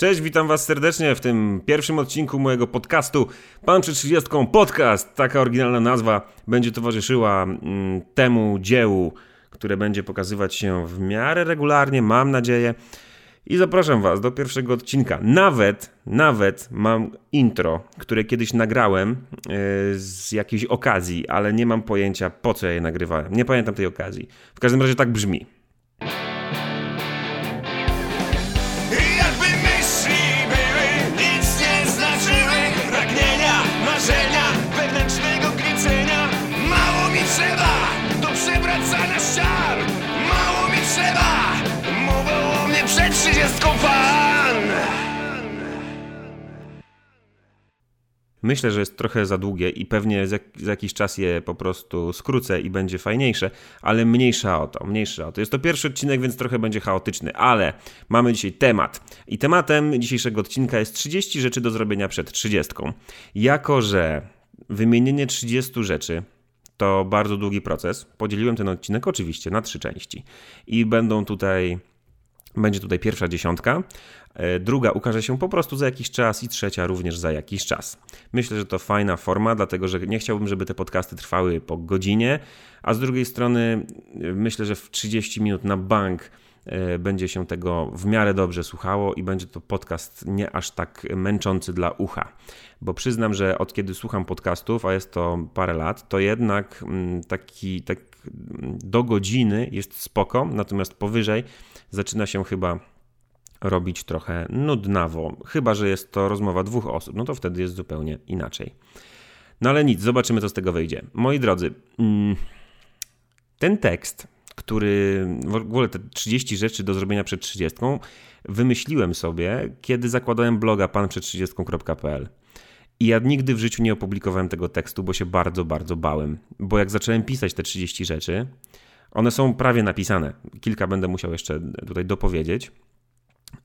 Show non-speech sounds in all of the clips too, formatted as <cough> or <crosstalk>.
Cześć, witam Was serdecznie w tym pierwszym odcinku mojego podcastu Pan przed 30 Podcast. Taka oryginalna nazwa będzie towarzyszyła mm, temu dziełu, które będzie pokazywać się w miarę regularnie, mam nadzieję. I zapraszam Was do pierwszego odcinka. Nawet, nawet mam intro, które kiedyś nagrałem yy, z jakiejś okazji, ale nie mam pojęcia po co ja je nagrywałem. Nie pamiętam tej okazji. W każdym razie tak brzmi. Myślę, że jest trochę za długie i pewnie za, za, jakiś czas je po prostu skrócę i będzie fajniejsze, ale mniejsza o to, mniejsza o to. Jest to pierwszy odcinek, więc trochę będzie chaotyczny, ale mamy dzisiaj temat. I tematem dzisiejszego odcinka jest 30 rzeczy do zrobienia przed 30. Jako, że wymienienie 30 rzeczy to bardzo długi proces, podzieliłem ten odcinek oczywiście na trzy części i będą tutaj będzie tutaj pierwsza dziesiątka, druga ukaże się po prostu za jakiś czas i trzecia również za jakiś czas. Myślę, że to fajna forma, dlatego że nie chciałbym, żeby te podcasty trwały po godzinie, a z drugiej strony e, myślę, że w 30 minut na bank e, będzie się tego w miarę dobrze słuchało i będzie to podcast nie aż tak męczący dla ucha. Bo przyznam, że od kiedy słucham podcastów, a jest to parę lat, to jednak mm, taki tak do godziny jest spoko, natomiast powyżej zaczyna się chyba robić trochę nudnawo. Chyba, że jest to rozmowa dwóch osób, no to wtedy jest zupełnie inaczej. No ale nic, zobaczymy, co z tego wyjdzie. Moi drodzy, mm, ten tekst, który w ogóle te 30 rzeczy do zrobienia przed 30, wymyśliłem sobie, kiedy zakładałem bloga panprzed30.pl. I ja nigdy w życiu nie opublikowałem tego tekstu, bo się bardzo, bardzo bałem. Bo jak zacząłem pisać te 30 rzeczy, one są prawie napisane. Kilka będę musiał jeszcze tutaj dopowiedzieć,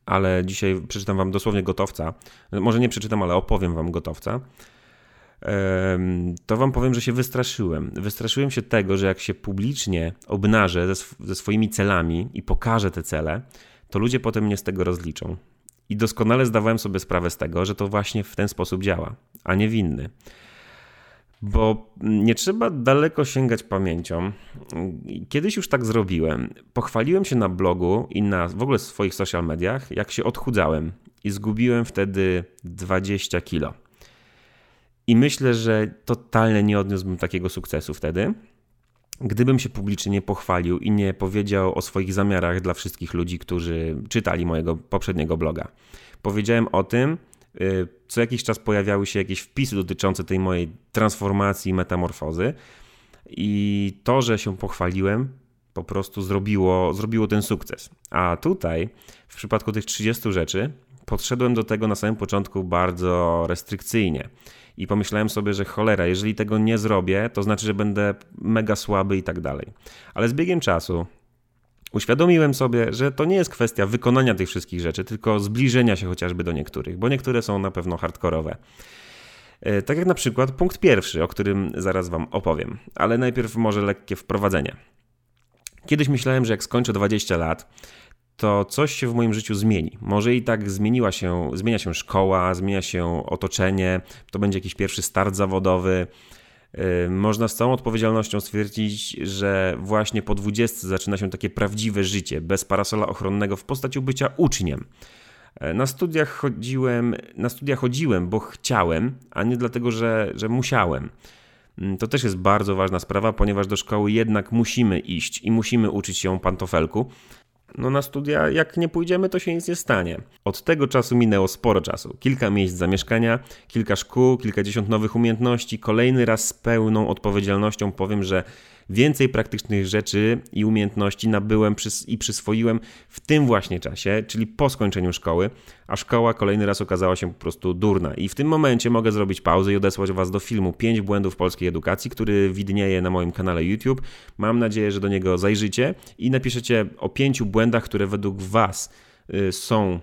ale dzisiaj przeczytam Wam dosłownie gotowca. Może nie przeczytam, ale opowiem Wam gotowca. To Wam powiem, że się wystraszyłem. Wystraszyłem się tego, że jak się publicznie obnażę ze, sw ze swoimi celami i pokażę te cele, to ludzie potem mnie z tego rozliczą. I doskonale zdawałem sobie sprawę z tego, że to właśnie w ten sposób działa, a nie w inny. Bo nie trzeba daleko sięgać pamięcią. Kiedyś już tak zrobiłem. Pochwaliłem się na blogu i na w ogóle swoich social mediach, jak się odchudzałem i zgubiłem wtedy 20 kilo. I myślę, że totalnie nie odniósłbym takiego sukcesu wtedy, gdybym się publicznie nie pochwalił i nie powiedział o swoich zamiarach dla wszystkich ludzi, którzy czytali mojego poprzedniego bloga. Powiedziałem o tym, co jakiś czas pojawiały się jakieś wpisy dotyczące tej mojej transformacji, metamorfozy. I to, że się pochwaliłem, po prostu zrobiło, zrobiło ten sukces. A tutaj, w przypadku tych 30 rzeczy, podszedłem do tego na samym początku bardzo restrykcyjnie. I pomyślałem sobie, że cholera, jeżeli tego nie zrobię, to znaczy, że będę mega słaby i tak dalej. Ale z biegiem czasu, Uświadomiłem sobie, że to nie jest kwestia wykonania tych wszystkich rzeczy, tylko zbliżenia się chociażby do niektórych, bo niektóre są na pewno hardkorowe. E, tak jak na przykład punkt pierwszy, o którym zaraz Wam opowiem, ale najpierw może lekkie wprowadzenie. Kiedyś myślałem, że jak skończę 20 lat, to coś się w moim życiu zmieni. Może i tak zmieniła się, zmienia się szkoła, zmienia się otoczenie, to będzie jakiś pierwszy start zawodowy, można z całą odpowiedzialnością stwierdzić, że właśnie po 20 zaczyna się takie prawdziwe życie, bez parasola ochronnego w postaci bycia uczniem. Y, na studiach chodziłem, na studia chodziłem, bo chciałem, a nie dlatego, że, że musiałem. Mm, to też jest bardzo ważna sprawa, ponieważ do szkoły jednak musimy iść i musimy uczyć się pantofelku, no na studia, jak nie pójdziemy, to się nic nie stanie. Od tego czasu minęło sporo czasu. Kilka miejsc zamieszkania, kilka szkół, kilkadziesiąt nowych umiejętności. Kolejny raz z pełną odpowiedzialnością powiem, że Więcej praktycznych rzeczy i umiejętności nabyłem i przyswoiłem w tym właśnie czasie, czyli po skończeniu szkoły, a szkoła kolejny raz okazała się po prostu durna. I w tym momencie mogę zrobić pauzę i odesłać Was do filmu 5 błędów polskiej edukacji, który widnieje na moim kanale YouTube. Mam nadzieję, że do niego zajrzycie i napiszecie o 5 błędach, które według Was y, są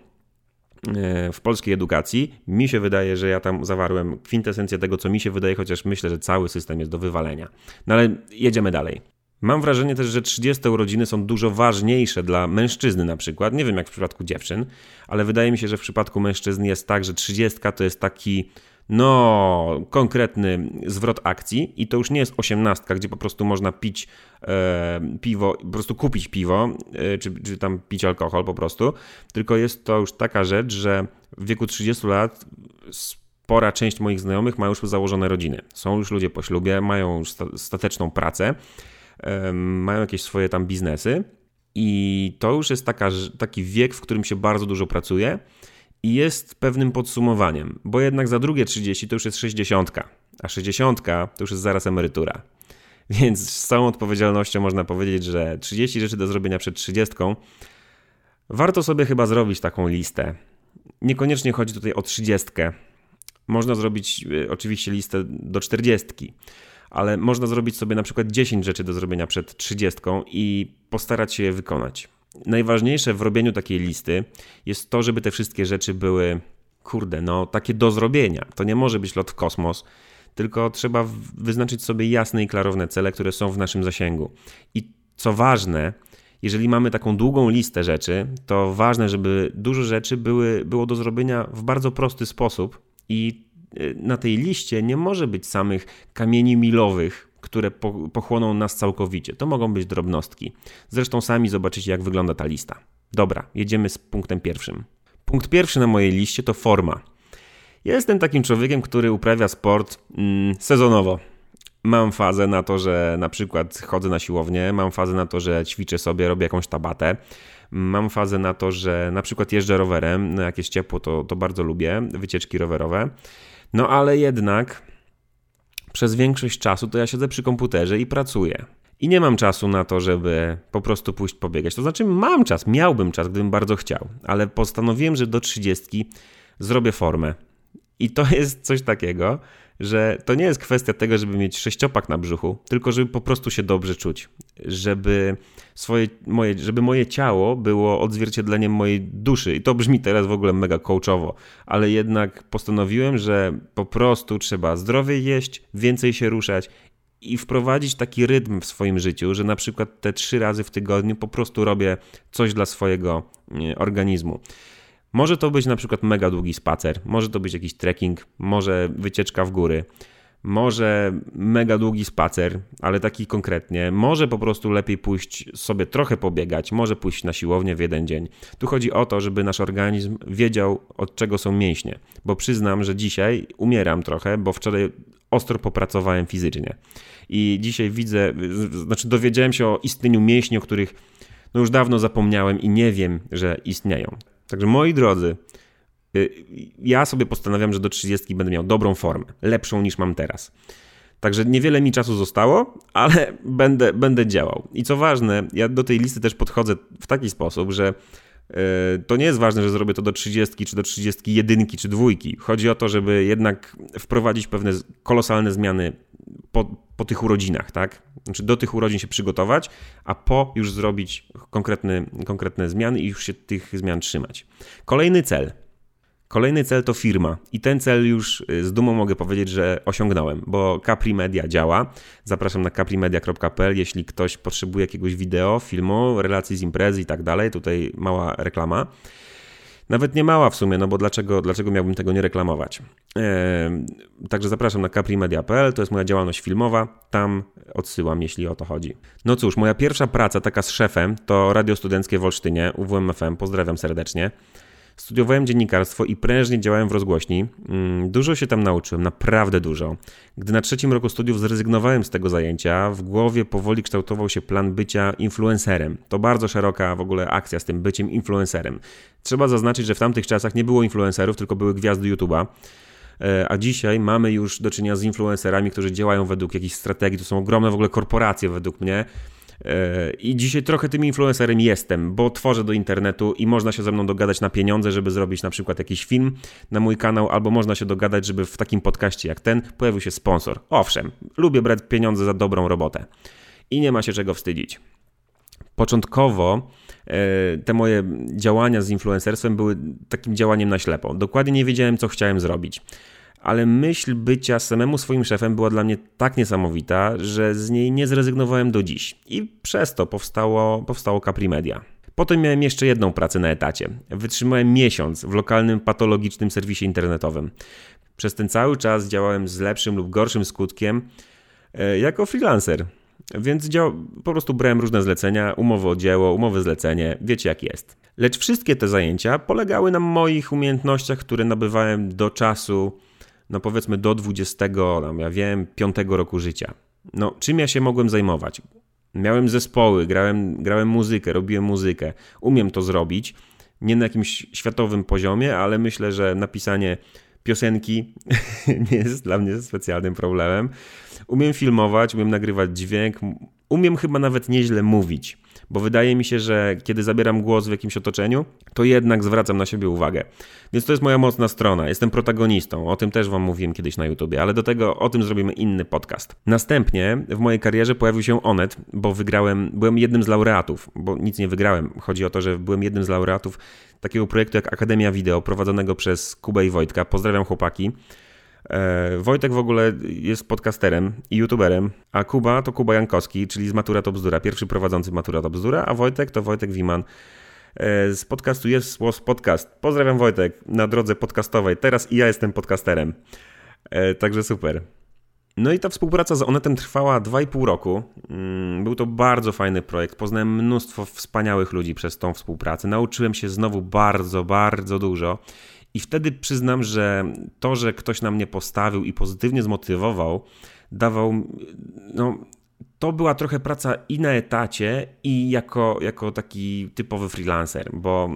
w polskiej edukacji. Mi się wydaje, że ja tam zawarłem kwintesencję tego, co mi się wydaje, chociaż myślę, że cały system jest do wywalenia. No ale jedziemy dalej. Mam wrażenie też, że 30 urodziny są dużo ważniejsze dla mężczyzny na przykład. Nie wiem jak w przypadku dziewczyn, ale wydaje mi się, że w przypadku mężczyzn jest tak, że 30 to jest taki no, konkretny zwrot akcji i to już nie jest osiemnastka, gdzie po prostu można pić e, piwo, po prostu kupić piwo, e, czy, czy tam pić alkohol po prostu, tylko jest to już taka rzecz, że w wieku 30 lat spora część moich znajomych ma już założone rodziny. Są już ludzie po ślubie, mają już stateczną pracę, e, mają jakieś swoje tam biznesy i to już jest taka, taki wiek, w którym się bardzo dużo pracuje i jest pewnym podsumowaniem, bo jednak za drugie 30 to już jest 60, a 60 to już jest zaraz emerytura. Więc z całą odpowiedzialnością można powiedzieć, że 30 rzeczy do zrobienia przed 30. Warto sobie chyba zrobić taką listę. Niekoniecznie chodzi tutaj o 30. Można zrobić y, oczywiście listę do 40, ale można zrobić sobie na przykład 10 rzeczy do zrobienia przed 30 i postarać się je wykonać najważniejsze w robieniu takiej listy jest to, żeby te wszystkie rzeczy były, kurde, no takie do zrobienia. To nie może być lot w kosmos, tylko trzeba wyznaczyć sobie jasne i klarowne cele, które są w naszym zasięgu. I co ważne, jeżeli mamy taką długą listę rzeczy, to ważne, żeby dużo rzeczy były, było do zrobienia w bardzo prosty sposób i y, na tej liście nie może być samych kamieni milowych, które pochłoną nas całkowicie. To mogą być drobnostki. Zresztą sami zobaczycie, jak wygląda ta lista. Dobra, jedziemy z punktem pierwszym. Punkt pierwszy na mojej liście to forma. Ja jestem takim człowiekiem, który uprawia sport mm, sezonowo. Mam fazę na to, że na przykład chodzę na siłownię, mam fazę na to, że ćwiczę sobie, robię jakąś tabatę. Mam fazę na to, że na przykład jeżdżę rowerem, no jak jest ciepło, to, to bardzo lubię wycieczki rowerowe. No ale jednak przez większość czasu to ja siedzę przy komputerze i pracuję. I nie mam czasu na to, żeby po prostu pójść pobiegać. To znaczy, mam czas, miałbym czas, gdybym bardzo chciał, ale postanowiłem, że do 30 zrobię formę. I to <laughs> jest coś takiego, że to nie jest kwestia tego, żeby mieć sześciopak na brzuchu, tylko żeby po prostu się dobrze czuć. Żeby, swoje, moje, żeby moje ciało było odzwierciedleniem mojej duszy. I to brzmi teraz w ogóle mega coachowo, ale jednak postanowiłem, że po prostu trzeba zdrowiej jeść, więcej się ruszać i wprowadzić taki rytm w swoim życiu, że na przykład te trzy razy w tygodniu po prostu robię coś dla swojego organizmu. Może to być na przykład mega długi spacer, może to być jakiś trekking, może wycieczka w góry, może mega długi spacer, ale taki konkretnie. Może po prostu lepiej pójść sobie trochę pobiegać, może pójść na siłownię w jeden dzień. Tu chodzi o to, żeby nasz organizm wiedział, od czego są mięśnie. Bo przyznam, że dzisiaj umieram trochę, bo wczoraj ostro popracowałem fizycznie. I dzisiaj widzę, znaczy dowiedziałem się o istnieniu mięśni, o których no już dawno zapomniałem i nie wiem, że istnieją. Także moi drodzy, y, ja sobie postanawiam, że do 30 będę miał dobrą formę, lepszą niż mam teraz. Także niewiele mi czasu zostało, ale <laughs> będę, będę działał. I co ważne, ja do tej listy też podchodzę w taki sposób, że to nie jest ważne, że zrobię to do 30 czy do 31 czy dwójki. Chodzi o to, żeby jednak wprowadzić pewne kolosalne zmiany po, po tych urodzinach, tak? Znaczy do tych urodzin się przygotować, a po już zrobić konkretne, konkretne zmiany i już się tych zmian trzymać. Kolejny cel. Kolejny cel to firma i ten cel już y, z dumą mogę powiedzieć, że osiągnąłem, bo Capri Media działa. Zapraszam na caprimedia.pl, jeśli ktoś potrzebuje jakiegoś wideo, filmu, relacji z imprezy i tak dalej. Tutaj mała reklama. Nawet nie mała w sumie, no bo dlaczego, dlaczego miałbym tego nie reklamować? Także zapraszam na caprimedia.pl, to jest moja działalność filmowa, tam odsyłam, jeśli o to chodzi. No cóż, moja pierwsza praca taka z szefem to Radio Studenckie w Olsztynie, UWMFM, pozdrawiam serdecznie. Studiowałem dziennikarstwo i prężnie działałem w rozgłośni. Mm, dużo się tam nauczyłem, naprawdę dużo. Gdy na trzecim roku studiów zrezygnowałem z tego zajęcia, w głowie powoli kształtował się plan bycia influencerem. To bardzo szeroka w ogóle akcja z tym byciem influencerem. Trzeba zaznaczyć, że w tamtych czasach nie było influencerów, tylko były gwiazdy YouTube'a. E, a dzisiaj mamy już do czynienia z influencerami, którzy działają według jakichś strategii. To są ogromne w ogóle korporacje według mnie i dzisiaj trochę tym influencerem jestem, bo tworzę do internetu i można się ze mną dogadać na pieniądze, żeby zrobić na przykład jakiś film na mój kanał, albo można się dogadać, żeby w takim podcaście jak ten pojawił się sponsor. Owszem, lubię brać pieniądze za dobrą robotę i nie ma się czego wstydzić. Początkowo e, te moje działania z influencerstwem były takim działaniem na ślepo. Dokładnie nie wiedziałem, co chciałem zrobić ale myśl bycia samemu swoim szefem była dla mnie tak niesamowita, że z niej nie zrezygnowałem do dziś. I przez to powstało, powstało Capri Media. Potem miałem jeszcze jedną pracę na etacie. Wytrzymałem miesiąc w lokalnym patologicznym serwisie internetowym. Przez ten cały czas działałem z lepszym lub gorszym skutkiem e, jako freelancer. Więc dział, po prostu brałem różne zlecenia, umowy o dzieło, umowy zlecenie, wiecie jak jest. Lecz wszystkie te zajęcia polegały na moich umiejętnościach, które nabywałem do czasu, no powiedzmy do 20, tam ja wiem, 5 roku życia. No, czym ja się mogłem zajmować? Miałem zespoły, grałem, grałem muzykę, robiłem muzykę. Umiem to zrobić. Nie na jakimś światowym poziomie, ale myślę, że napisanie piosenki <laughs> nie jest dla mnie specjalnym problemem. Umiem filmować, umiem nagrywać dźwięk, umiem chyba nawet nieźle mówić bo wydaje mi się, że kiedy zabieram głos w jakimś otoczeniu, to jednak zwracam na siebie uwagę. Więc to jest moja mocna strona. Jestem protagonistą. O tym też Wam mówiłem kiedyś na YouTubie, ale do tego o tym zrobimy inny podcast. Następnie w mojej karierze pojawił się Onet, bo wygrałem, byłem jednym z laureatów, bo nic nie wygrałem. Chodzi o to, że byłem jednym z laureatów takiego projektu jak Akademia Wideo, prowadzonego przez Kubę i Wojtka. Pozdrawiam chłopaki. E, Wojtek w ogóle jest podcasterem i youtuberem, a Kuba to Kuba Jankowski, czyli z Matura to Bzdura, pierwszy prowadzący Matura to Bzdura, a Wojtek to Wojtek Wiman e, z podcastu Jest Głos Podcast. Pozdrawiam Wojtek na drodze podcastowej. Teraz i ja jestem podcasterem. E, także super. No i ta współpraca z Onetem trwała 2,5 roku. Mm, był to bardzo fajny projekt. Poznałem mnóstwo wspaniałych ludzi przez tą współpracę. Nauczyłem się znowu bardzo, bardzo dużo. I wtedy przyznam, że to, że ktoś na mnie postawił i pozytywnie zmotywował, dawał. No, to była trochę praca i na etacie, i jako, jako taki typowy freelancer, bo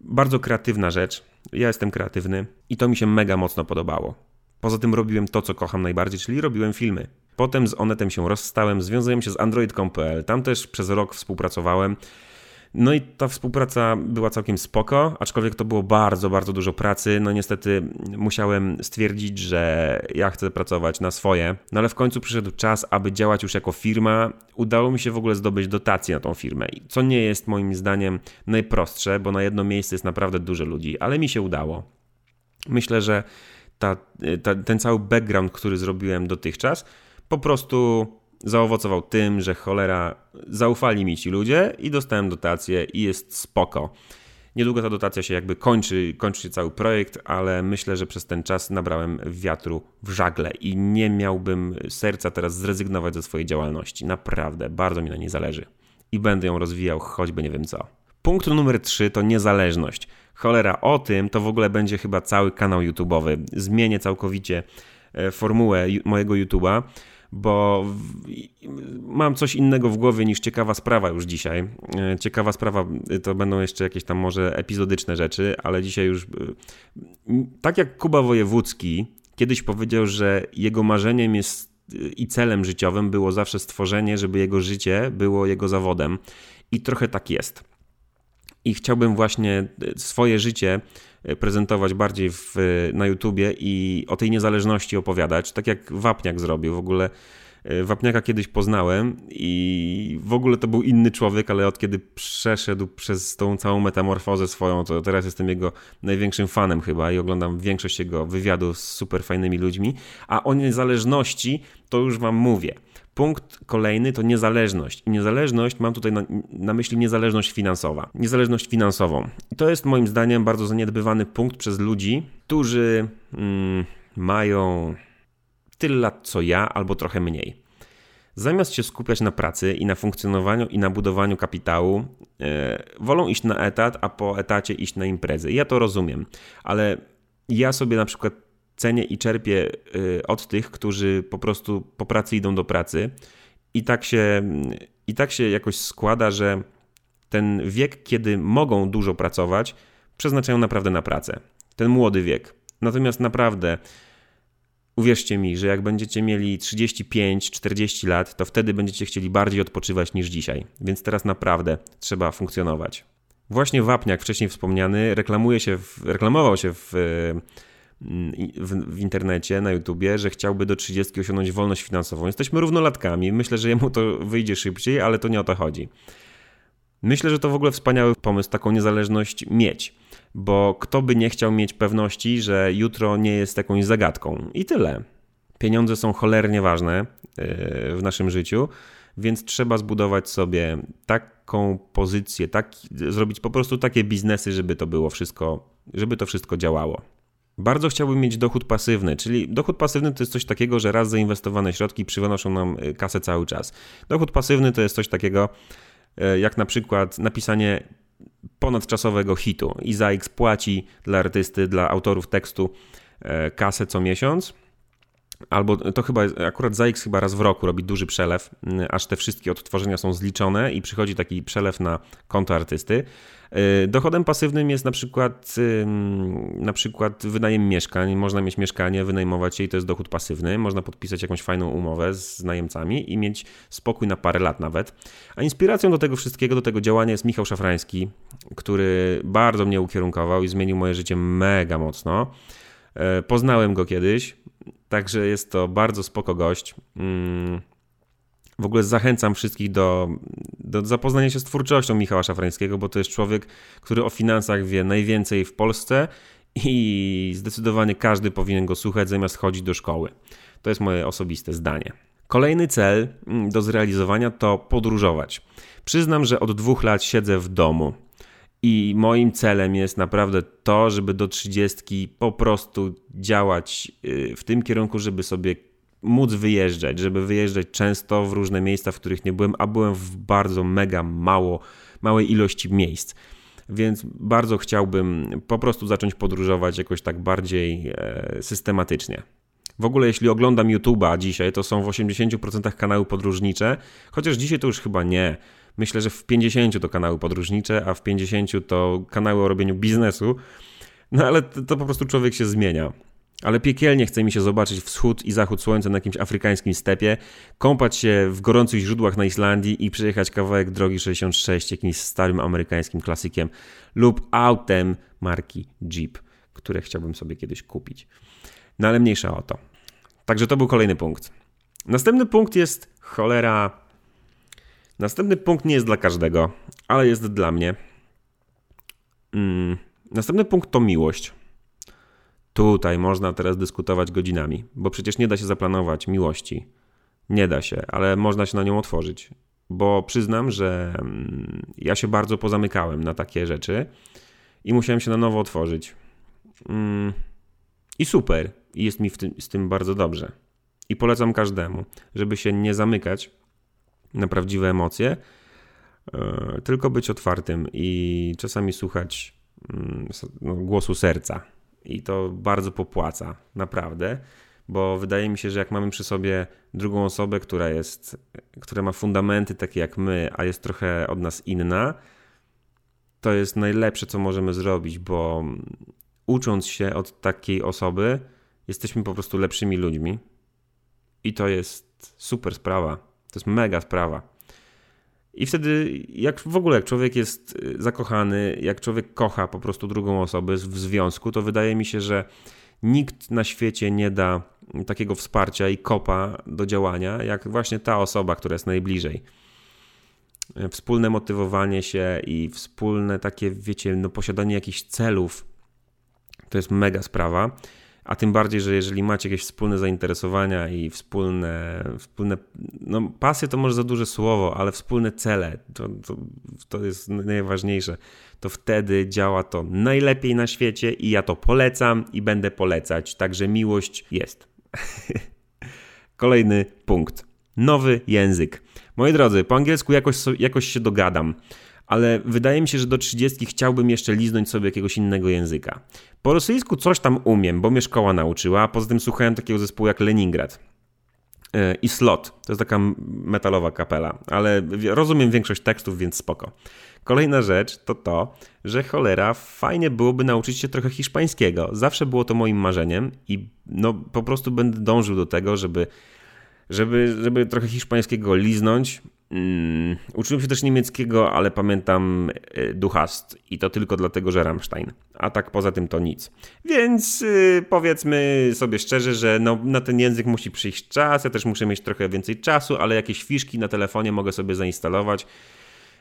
bardzo kreatywna rzecz. Ja jestem kreatywny i to mi się mega mocno podobało. Poza tym robiłem to, co kocham najbardziej, czyli robiłem filmy. Potem z Onetem się rozstałem, związałem się z Android.pl. Tam też przez rok współpracowałem no i ta współpraca była całkiem spoko, aczkolwiek to było bardzo, bardzo dużo pracy. No niestety musiałem stwierdzić, że ja chcę pracować na swoje, no ale w końcu przyszedł czas, aby działać już jako firma. Udało mi się w ogóle zdobyć dotacje na tą firmę, co nie jest moim zdaniem najprostsze, bo na jedno miejsce jest naprawdę dużo ludzi, ale mi się udało. Myślę, że ta, ta, ten cały background, który zrobiłem dotychczas, po prostu zaowocował tym, że cholera zaufali mi ci ludzie i dostałem dotację i jest spoko. Niedługo ta dotacja się jakby kończy, kończy się cały projekt, ale myślę, że przez ten czas nabrałem wiatru w żagle i nie miałbym serca teraz zrezygnować ze swojej działalności. Naprawdę, bardzo mi na niej zależy. I będę ją rozwijał, choćby nie wiem co. Punkt numer 3 to niezależność. Cholera, o tym to w ogóle będzie chyba cały kanał YouTube'owy. Zmienię całkowicie e, formułę mojego YouTube'a bo mam coś innego w głowie niż ciekawa sprawa już dzisiaj. E, ciekawa sprawa y, to będą jeszcze jakieś tam może epizodyczne rzeczy, ale dzisiaj już y, tak jak Kuba Wojewódzki kiedyś powiedział, że jego marzeniem jest y, i celem życiowym było zawsze stworzenie, żeby jego życie było jego zawodem. I trochę tak jest. I chciałbym właśnie swoje życie prezentować bardziej w, na YouTubie i o tej niezależności opowiadać, tak jak Wapniak zrobił. W ogóle e, Wapniaka kiedyś poznałem i w ogóle to był inny człowiek, ale od kiedy przeszedł przez tą całą metamorfozę swoją, to teraz jestem jego największym fanem chyba i oglądam większość jego wywiadów z super fajnymi ludźmi, a o niezależności to już wam mówię. Punkt kolejny to niezależność. I niezależność, mam tutaj na, na, myśli niezależność finansowa. Niezależność finansową. I to jest moim zdaniem bardzo zaniedbywany punkt przez ludzi, którzy mm, mają tyle lat co ja, albo trochę mniej. Zamiast się skupiać na pracy i na funkcjonowaniu i na budowaniu kapitału, yy, wolą iść na etat, a po etacie iść na imprezy. Ja to rozumiem, ale ja sobie na przykład cenię i czerpię y, od tych, którzy po prostu po pracy idą do pracy. I tak się, i tak się jakoś składa, że ten wiek, kiedy mogą dużo pracować, przeznaczają naprawdę na pracę. Ten młody wiek. Natomiast naprawdę, uwierzcie mi, że jak będziecie mieli 35-40 lat, to wtedy będziecie chcieli bardziej odpoczywać niż dzisiaj. Więc teraz naprawdę trzeba funkcjonować. Właśnie Wapniak, wcześniej wspomniany, reklamuje się w, reklamował się w w, w, internecie, na YouTubie, że chciałby do 30 osiągnąć wolność finansową. Jesteśmy równolatkami. Myślę, że jemu to wyjdzie szybciej, ale to nie o to chodzi. Myślę, że to w ogóle wspaniały pomysł, taką niezależność mieć. bo kto by nie chciał mieć pewności, że jutro nie jest jakąś zagadką. I tyle. Pieniądze są cholernie ważne e, w naszym życiu, więc trzeba zbudować sobie taką pozycję, tak, zrobić po prostu takie biznesy, żeby to było wszystko, żeby to wszystko działało. Bardzo chciałbym mieć dochód pasywny, czyli dochód pasywny to jest coś takiego, że raz zainwestowane środki przynoszą nam e, kasę cały czas. Dochód pasywny to jest coś takiego, e, jak na przykład napisanie ponadczasowego hitu. Izaix płaci dla artysty, dla autorów tekstu kasę co miesiąc albo to chyba, akurat ZAX chyba raz w roku robi duży przelew, mm, aż te wszystkie odtworzenia są zliczone i przychodzi taki przelew na konto artysty. Y, dochodem pasywnym jest na przykład, na przykład wynajem mieszkań. Można mieć mieszkanie, wynajmować je i to jest dochód pasywny. Można podpisać jakąś fajną umowę z najemcami i mieć spokój na parę lat nawet. A inspiracją do tego wszystkiego, do tego działania jest Michał Szafrański, który bardzo mnie ukierunkował i zmienił moje życie mega mocno. Y, poznałem go kiedyś, Także jest to bardzo spoko gość. Mm. W ogóle zachęcam wszystkich do, do zapoznania się z twórczością Michała Szafrańskiego, bo to jest człowiek, który o finansach wie najwięcej w Polsce i zdecydowanie każdy powinien go słuchać zamiast chodzić do szkoły. To jest moje osobiste zdanie. Kolejny cel mm, do zrealizowania to podróżować. Przyznam, że od dwóch lat siedzę w domu. I moim celem jest naprawdę to, żeby do trzydziestki po prostu działać y, w tym kierunku, żeby sobie móc wyjeżdżać, żeby wyjeżdżać często w różne miejsca, w których nie byłem, a byłem w bardzo mega mało, małej ilości miejsc. Więc bardzo chciałbym po prostu zacząć podróżować jakoś tak bardziej e, systematycznie. W ogóle jeśli oglądam YouTube'a dzisiaj, to są w 80% kanały podróżnicze, chociaż dzisiaj to już chyba nie. Myślę, że w 50 to kanały podróżnicze, a w 50 to kanały o robieniu biznesu. No ale to, to po prostu człowiek się zmienia. Ale piekielnie chce mi się zobaczyć wschód i zachód słońca na jakimś afrykańskim stepie, kąpać się w gorących źródłach na Islandii i przejechać kawałek drogi 66 jakimś starym amerykańskim klasykiem lub autem marki Jeep, które chciałbym sobie kiedyś kupić. No ale mniejsza o to. Także to był kolejny punkt. Następny punkt jest cholera Następny punkt nie jest dla każdego, ale jest dla mnie. Mm. Następny punkt to miłość. Tutaj można teraz dyskutować godzinami, bo przecież nie da się zaplanować miłości. Nie da się, ale można się na nią otworzyć. Bo przyznam, że mm, ja się bardzo pozamykałem na takie rzeczy i musiałem się na nowo otworzyć. Mm. I super. I jest mi tym, z tym bardzo dobrze. I polecam każdemu, żeby się nie zamykać na prawdziwe emocje, e, tylko być otwartym i czasami słuchać mm, no, głosu serca. I to bardzo popłaca, naprawdę, bo wydaje mi się, że jak mamy przy sobie drugą osobę, która jest, która ma fundamenty takie jak my, a jest trochę od nas inna, to jest najlepsze, co możemy zrobić, bo ucząc się od takiej osoby, jesteśmy po prostu lepszymi ludźmi. I to jest super sprawa. To jest mega sprawa. I wtedy, jak w ogóle, jak człowiek jest y, zakochany, jak człowiek kocha po prostu drugą osobę w związku, to wydaje mi się, że nikt na świecie nie da takiego wsparcia i kopa do działania, jak właśnie ta osoba, która jest najbliżej. Wspólne motywowanie się i wspólne takie, wiecie, no posiadanie jakichś celów to jest mega sprawa. A tym bardziej, że jeżeli macie jakieś wspólne zainteresowania i wspólne, wspólne no pasje to może za duże słowo, ale wspólne cele, to, to, to jest najważniejsze, to wtedy działa to najlepiej na świecie i ja to polecam i będę polecać, także miłość jest. <laughs> Kolejny punkt. Nowy język. Moi drodzy, po angielsku jakoś, jakoś się dogadam ale wydaje mi się, że do 30 chciałbym jeszcze liznąć sobie jakiegoś innego języka. Po rosyjsku coś tam umiem, bo mnie szkoła nauczyła, a poza tym słuchałem takiego zespołu jak Leningrad. E, I Slot, to jest taka metalowa kapela, ale rozumiem większość tekstów, więc spoko. Kolejna rzecz to to, że cholera, fajnie byłoby nauczyć się trochę hiszpańskiego. Zawsze było to moim marzeniem i no po prostu będę dążył do tego, żeby, żeby, żeby trochę hiszpańskiego liznąć, Mm, uczyłem się też niemieckiego, ale pamiętam e, Duchast i to tylko dlatego, że Rammstein. A tak poza tym to nic. Więc yy, powiedzmy sobie szczerze, że no, na ten język musi przyjść czas, ja też muszę mieć trochę więcej czasu, ale jakieś fiszki na telefonie mogę sobie zainstalować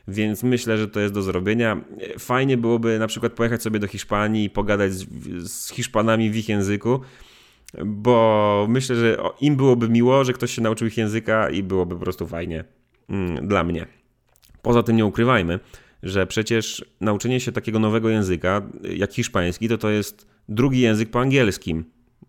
Więc myślę, że to jest do zrobienia. Fajnie byłoby na przykład pojechać sobie do Hiszpanii i pogadać z, z Hiszpanami w ich języku, bo myślę, że im byłoby miło, że ktoś się nauczył ich języka i byłoby po prostu fajnie dla mnie. Poza tym nie ukrywajmy, że przecież nauczenie się takiego nowego języka, jak hiszpański, to to jest drugi język po angielskim.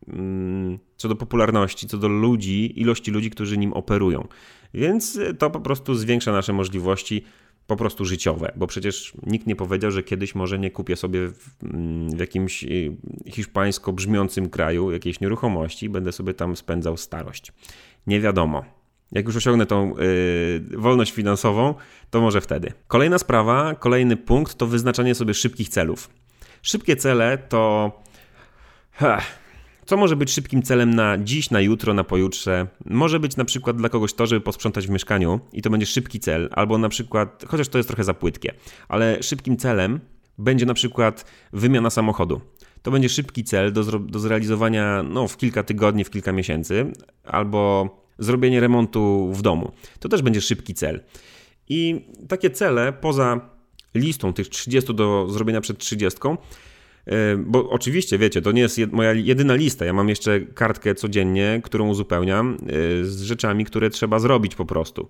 Mm, co do popularności, co do ludzi, ilości ludzi, którzy nim operują. Więc to po prostu zwiększa nasze możliwości po prostu życiowe, bo przecież nikt nie powiedział, że kiedyś może nie kupię sobie w, mm, w jakimś y, hiszpańsko brzmiącym kraju jakiejś nieruchomości i będę sobie tam spędzał starość. Nie wiadomo. Jak już osiągnę tą yy, wolność finansową, to może wtedy. Kolejna sprawa, kolejny punkt to wyznaczanie sobie szybkich celów. Szybkie cele to. Heh, co może być szybkim celem na dziś, na jutro, na pojutrze? Może być na przykład dla kogoś to, żeby posprzątać w mieszkaniu i to będzie szybki cel, albo na przykład, chociaż to jest trochę za płytkie, ale szybkim celem będzie na przykład wymiana samochodu. To będzie szybki cel do, do zrealizowania no, w kilka tygodni, w kilka miesięcy, albo zrobienie remontu w domu. To też będzie szybki cel. I takie cele, poza listą tych 30 do zrobienia przed 30, E, bo oczywiście, wiecie, to nie jest moja jedyna lista. Ja mam jeszcze kartkę codziennie, którą uzupełniam e, z rzeczami, które trzeba zrobić po prostu.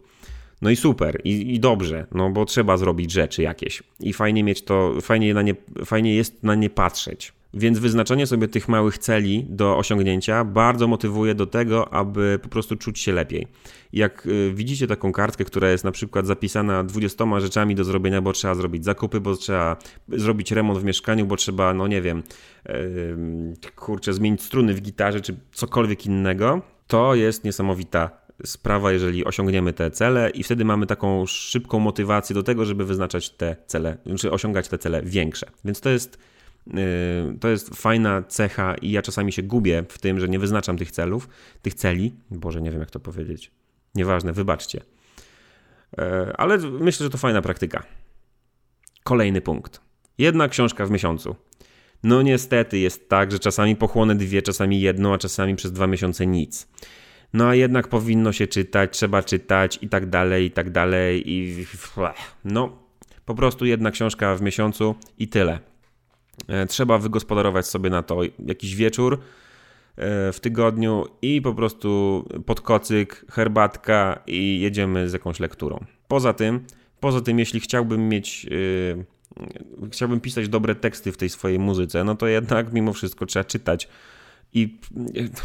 No i super, i, i, dobrze, no bo trzeba zrobić rzeczy jakieś. I fajnie mieć to, fajnie, na nie, fajnie jest na nie patrzeć. Więc wyznaczenie sobie tych małych celi do osiągnięcia bardzo motywuje do tego, aby po prostu czuć się lepiej. Jak y, widzicie taką kartkę, która jest na przykład zapisana 20 rzeczami do zrobienia, bo trzeba zrobić zakupy, bo trzeba zrobić remont w mieszkaniu, bo trzeba, no nie wiem, kurczę, zmienić struny w gitarze, czy cokolwiek innego, to jest niesamowita sprawa, jeżeli osiągniemy te cele i wtedy mamy taką szybką motywację do tego, żeby wyznaczać te cele, czy osiągać te cele większe. Więc to jest to jest fajna cecha i ja czasami się gubię w tym, że nie wyznaczam tych celów, tych celi. Boże, nie wiem jak to powiedzieć. Nieważne, wybaczcie. Y, ale myślę, że to fajna praktyka. Kolejny punkt. Jedna książka w miesiącu. No niestety jest tak, że czasami pochłonę dwie, czasami jedną, a czasami przez dwa miesiące nic. No a jednak powinno się czytać, trzeba czytać i tak dalej, i tak dalej. I no, po prostu jedna książka w miesiącu i tyle. E, trzeba wygospodarować sobie na to jakiś wieczór e, w tygodniu i po prostu pod kocyk, herbatka i jedziemy z jakąś lekturą. Poza tym, poza tym jeśli chciałbym mieć yy, chciałbym pisać dobre teksty w tej swojej muzyce, no to jednak mimo wszystko trzeba czytać i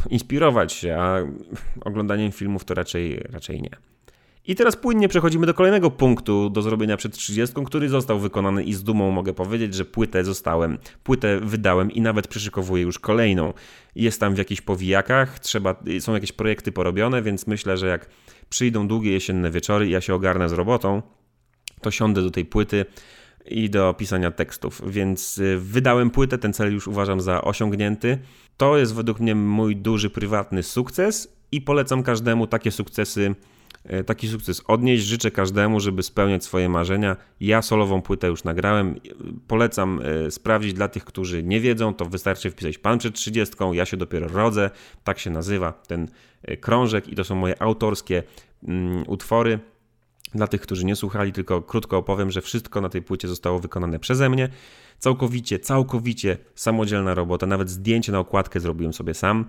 inspirować się, a oglądaniem filmów to raczej, raczej nie. I teraz płynnie przechodzimy do kolejnego punktu do zrobienia przed 30, który został wykonany i z dumą mogę powiedzieć, że płytę zostałem, płytę wydałem i nawet przyszykowuję już kolejną. Jest tam w jakichś powijakach, trzeba, są jakieś projekty porobione, więc myślę, że jak przyjdą długie jesienne wieczory i ja się ogarnę z robotą, to siądę do tej płyty i do pisania tekstów. Więc y, wydałem płytę, ten cel już uważam za osiągnięty. To jest według mnie mój duży prywatny sukces i polecam każdemu takie sukcesy taki sukces odnieść. Życzę każdemu, żeby spełniać swoje marzenia. Ja solową płytę już nagrałem. Polecam e, sprawdzić dla tych, którzy nie wiedzą, to wystarczy wpisać Pan przed 30, ja się dopiero rodzę. Tak się nazywa ten e, krążek i to są moje autorskie mm, utwory. Dla tych, którzy nie słuchali, tylko krótko opowiem, że wszystko na tej płycie zostało wykonane przeze mnie. Całkowicie, całkowicie samodzielna robota. Nawet zdjęcie na okładkę zrobiłem sobie sam.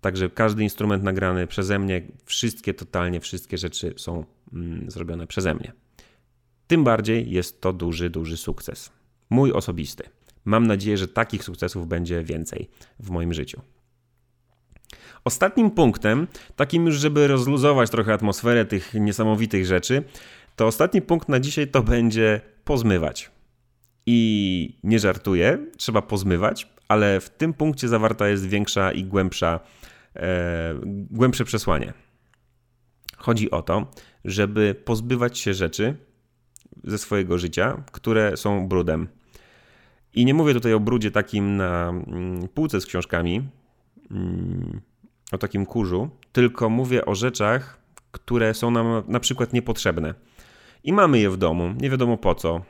Także każdy instrument nagrany przeze mnie, wszystkie, totalnie wszystkie rzeczy są mm, zrobione przeze mnie. Tym bardziej jest to duży, duży sukces. Mój osobisty. Mam nadzieję, że takich sukcesów będzie więcej w moim życiu. Ostatnim punktem, takim już, żeby rozluzować trochę atmosferę tych niesamowitych rzeczy, to ostatni punkt na dzisiaj to będzie pozmywać. I nie żartuję, trzeba pozmywać, ale w tym punkcie zawarta jest większa i głębsza e, głębsze przesłanie. Chodzi o to, żeby pozbywać się rzeczy ze swojego życia, które są brudem. I nie mówię tutaj o brudzie takim na mm, półce z książkami, mm, o takim kurzu, tylko mówię o rzeczach, które są nam na przykład niepotrzebne. I mamy je w domu, nie wiadomo po co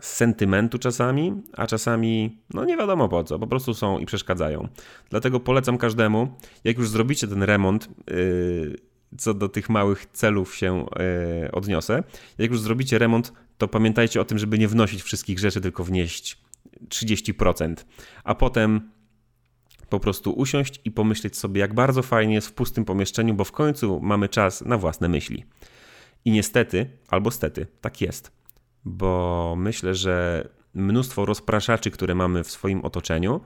z sentymentu czasami, a czasami no nie wiadomo po co, po prostu są i przeszkadzają. Dlatego polecam każdemu, jak już zrobicie ten remont, yy, co do tych małych celów się yy, odniosę, jak już zrobicie remont, to pamiętajcie o tym, żeby nie wnosić wszystkich rzeczy, tylko wnieść 30%, a potem po prostu usiąść i pomyśleć sobie, jak bardzo fajnie jest w pustym pomieszczeniu, bo w końcu mamy czas na własne myśli. I niestety, albo stety, tak jest, bo myślę, że mnóstwo rozpraszaczy, które mamy w swoim otoczeniu,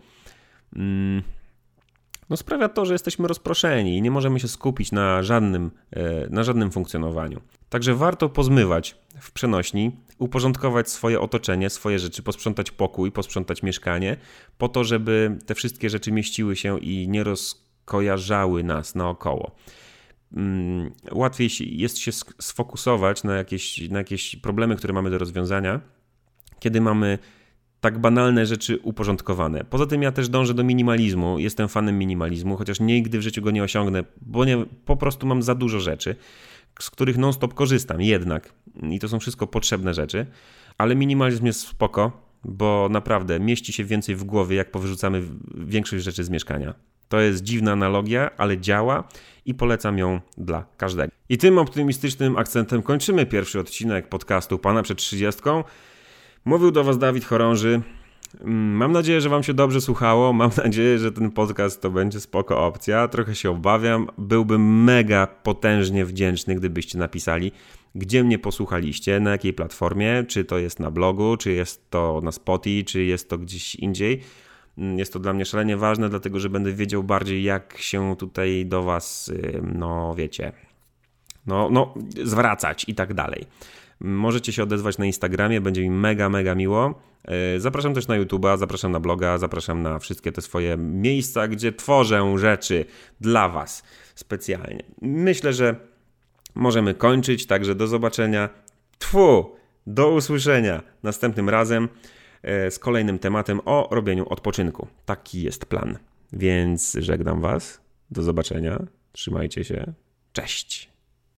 mm, no sprawia to, że jesteśmy rozproszeni i nie możemy się skupić na żadnym, e, na żadnym funkcjonowaniu. Także warto pozmywać w przenośni, uporządkować swoje otoczenie, swoje rzeczy, posprzątać pokój, posprzątać mieszkanie, po to, żeby te wszystkie rzeczy mieściły się i nie rozkojarzały nas naokoło. Mm, łatwiej jest się sfokusować na jakieś, na jakieś problemy, które mamy do rozwiązania, kiedy mamy tak banalne rzeczy uporządkowane. Poza tym ja też dążę do minimalizmu, jestem fanem minimalizmu, chociaż nigdy w życiu go nie osiągnę, bo nie, po prostu mam za dużo rzeczy, z których non-stop korzystam jednak. I to są wszystko potrzebne rzeczy, ale minimalizm jest spoko, bo naprawdę mieści się więcej w głowie, jak powyrzucamy większość rzeczy z mieszkania. To jest dziwna analogia, ale działa i polecam ją dla każdego. I tym optymistycznym akcentem kończymy pierwszy odcinek podcastu Pana przed 30. Mówił do Was Dawid Chorąży. Mm, mam nadzieję, że Wam się dobrze słuchało. <laughs> Mam nadzieję, że ten podcast to będzie spoko opcja. Trochę się obawiam. Byłbym mega potężnie wdzięczny, gdybyście napisali, gdzie mnie posłuchaliście, na jakiej platformie, czy to jest na blogu, czy jest to na Spotify, czy jest to gdzieś indziej. Jest to dla mnie szalenie ważne, dlatego że będę wiedział bardziej, jak się tutaj do Was, no wiecie, no, no zwracać i tak dalej. Możecie się odezwać na Instagramie, będzie mi mega, mega miło. E, zapraszam też na YouTube'a, zapraszam na bloga, zapraszam na wszystkie te swoje miejsca, gdzie tworzę rzeczy dla Was specjalnie. Myślę, że możemy kończyć, także do zobaczenia. Tfu! Do usłyszenia następnym razem z kolejnym tematem o robieniu odpoczynku. Taki jest plan. Więc żegnam Was. Do zobaczenia. Trzymajcie się. Cześć.